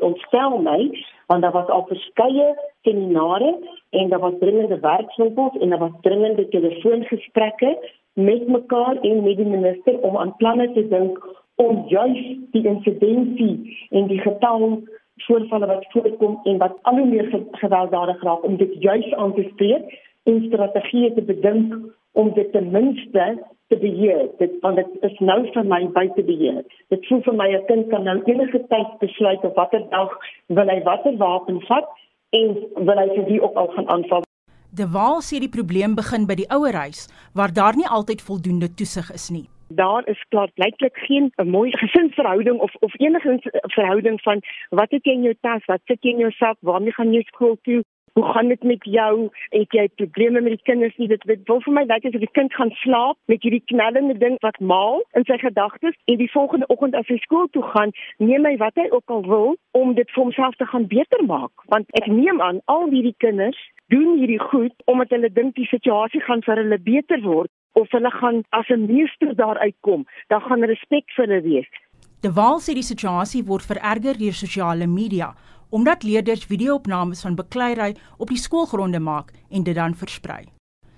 ontstel my want daar was al verskeie seminare en daar was dringende werkswinkels en daar was dringende telefoongesprekke met mekaar en met die minister om aan planne te dink om juis die insidensie en die getal voorvalle wat voorkom en wat al hoe meer gewelddadig raak om dit juis aan te spreek en strategieë te bedink om dit ten minste te beheer. Dit want dit is nou vir my buite beheer. Dit voel vir my 'n kind kan nou enige tyd besluit op watter dag wil hy watter wapen vat en wil hy vir wie ook al gaan aanval. De Waal sê die probleem begin by die ouerhuis waar daar nie altyd voldoende toesig is nie. Daar is klaar blyklik geen 'n mooi gesinsverhouding of of enige verhouding van wat het jy in jou tas, wat sit jy in jou sak, waarmee gaan jy skool toe, Hoe gaan dit met jou? Het jy probleme met die kinders nie? Dit wil vir my lyk asof die kind gaan slaap met hierdie knellende ding wat maal in sy gedagtes en die volgende oggend as hy skool toe gaan, neem hy wat hy ook al wil om dit vir homself te gaan beter maak. Want ek neem aan al hierdie kinders doen hierdie goed omdat hulle dink die situasie gaan vir hulle beter word of hulle gaan as 'n meester daar uitkom, dan gaan respek vir hulle wees. De Waal sê die situasie word vererger deur sosiale media omdat leerders video-opnames van bekleierery op die skoolgronde maak en dit dan versprei.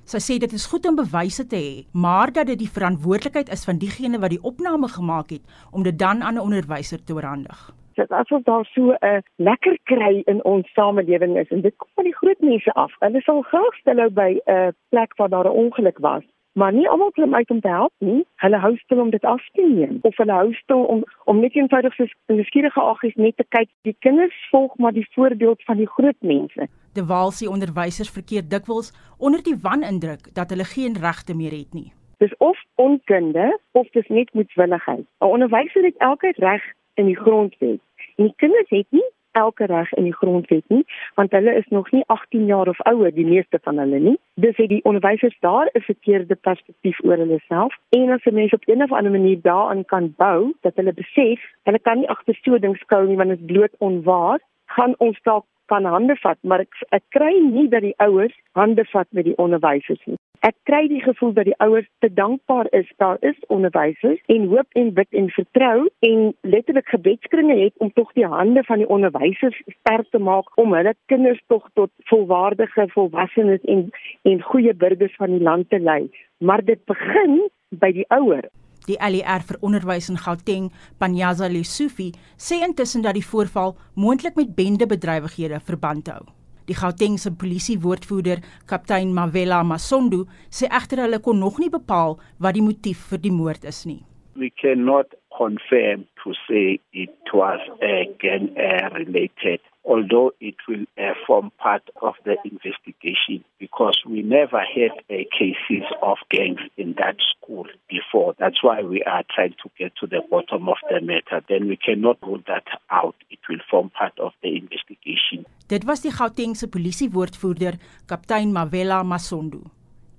Sy sê dit is goed om bewyse te hê, maar dat dit die verantwoordelikheid is van diegene wat die opname gemaak het om dit dan aan 'n onderwyser te oorhandig. Dit asof daar so 'n lekker kry in ons samelewing is en dit kom van die groot mense af. Hulle sal graag stilhou by 'n plek waar daar 'n ongeluk was maar nie almal klim uit om te help nie. Hulle hou stil om dit af te neem of hulle hou stil om om net eenvoudig soos nuuskierige aggies net te kyk. Die kinders volg maar die voorbeeld van die groot mense. De Walsie onderwysers verkeer dikwels onder die wanindruk dat hulle geen regte meer het nie. Dis of onkunde of dis net moedswilligheid. 'n Onderwyser het elke reg in die grondwet. En die kinders het nie elke reg in die grondwet nie, want hulle is nog nie 18 jaar of ouer die meeste van hulle nie. Dis het die onderwysers daar 'n verkeerde perspektief oor hulle self en as 'n mens op 'n of ander manier daaraan kan bou dat hulle besef, hulle kan nie agter so ding skou nie want dit is bloot onwaar, gaan ons dalk van hande vat, maar ek ek kry nie dat die ouers hande vat met die onderwysers nie. Ek kry die gevoel dat die ouers te dankbaar is daar is onderwysers en hoop en bid en vertrou en letterlik gebedskringe het om tog die hande van die onderwysers sterk te maak om hulle kinders tog tot volwaardige volwassenes en en goeie burgers van die land te lei. Maar dit begin by die ouers. Die ALR vir onderwys in Gauteng, Panyaza Lesufi, sê intussen dat die voorval moontlik met bendebedrywighede verband hou. Die Gautengse polisiewoordvoerder, kaptein Mavela Masondo, sê egter hulle kon nog nie bepaal wat die motief vir die moord is nie. We cannot confirm to say it was a gang related although it will uh, form part of the investigation because we never had uh, cases of gangs in that school before. That's why we are trying to get to the bottom of the matter. Then we cannot rule that out. It will form part of the investigation. Dit was die Gautengse polisiewoordvoerder, kaptein Mavela Masondo.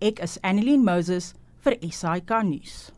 Ek is Annelien Moses vir SAK nuus.